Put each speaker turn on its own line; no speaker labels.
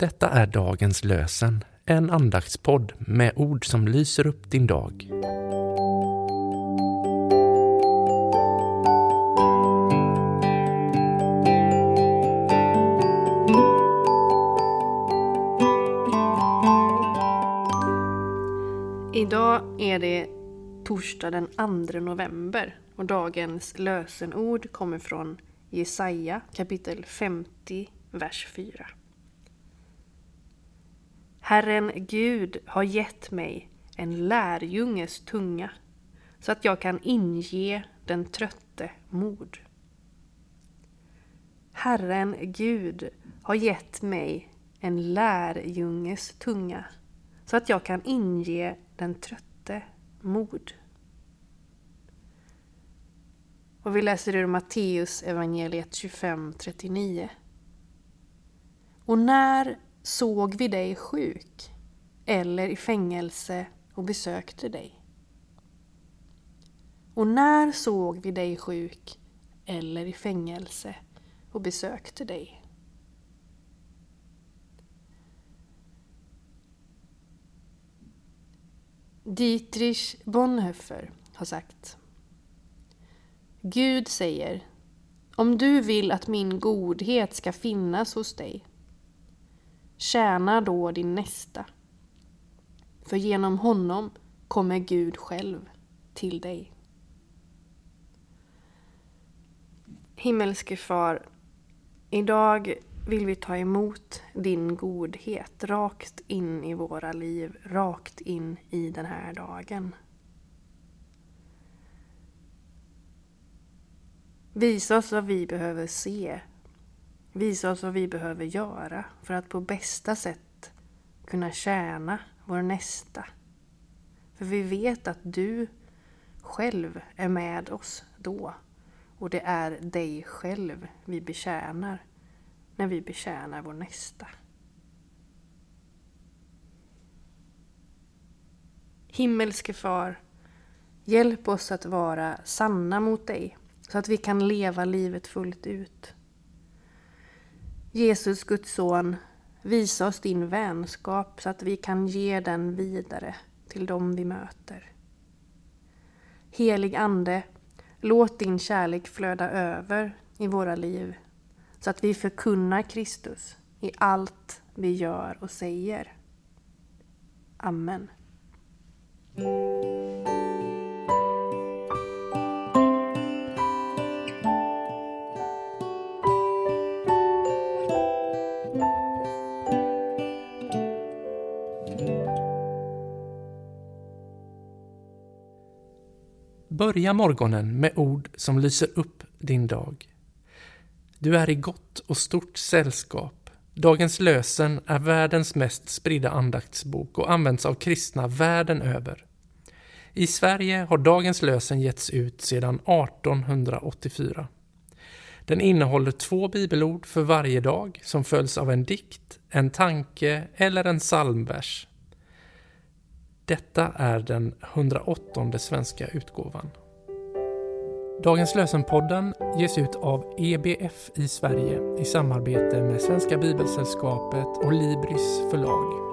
Detta är dagens lösen, en andaktspodd med ord som lyser upp din dag.
Idag är det torsdag den 2 november och dagens lösenord kommer från Jesaja kapitel 50, vers 4. Herren Gud har gett mig en lärjunges tunga så att jag kan inge den trötte mod. Herren Gud har gett mig en lärjunges tunga så att jag kan inge den trötte mod. Och vi läser ur Matteus evangeliet 25.39. Och när såg vi dig sjuk eller i fängelse och besökte dig? Och när såg vi dig sjuk eller i fängelse och besökte dig? Dietrich Bonhoeffer har sagt Gud säger Om du vill att min godhet ska finnas hos dig Tjäna då din nästa För genom honom kommer Gud själv till dig. Himmelske Far, idag vill vi ta emot din godhet rakt in i våra liv, rakt in i den här dagen. Visa oss vad vi behöver se. Visa oss vad vi behöver göra för att på bästa sätt kunna tjäna vår nästa. För vi vet att du själv är med oss då. Och det är dig själv vi betjänar när vi betjänar vår nästa. Himmelske Far, hjälp oss att vara sanna mot dig så att vi kan leva livet fullt ut. Jesus, Guds son, visa oss din vänskap så att vi kan ge den vidare till dem vi möter. Helig Ande, låt din kärlek flöda över i våra liv så att vi förkunnar Kristus i allt vi gör och säger. Amen.
Börja morgonen med ord som lyser upp din dag. Du är i gott och stort sällskap. Dagens lösen är världens mest spridda andaktsbok och används av kristna världen över. I Sverige har Dagens lösen getts ut sedan 1884. Den innehåller två bibelord för varje dag som följs av en dikt, en tanke eller en psalmvers. Detta är den 108 svenska utgåvan. Dagens lösenpodden ges ut av EBF i Sverige i samarbete med Svenska Bibelsällskapet och Libris förlag.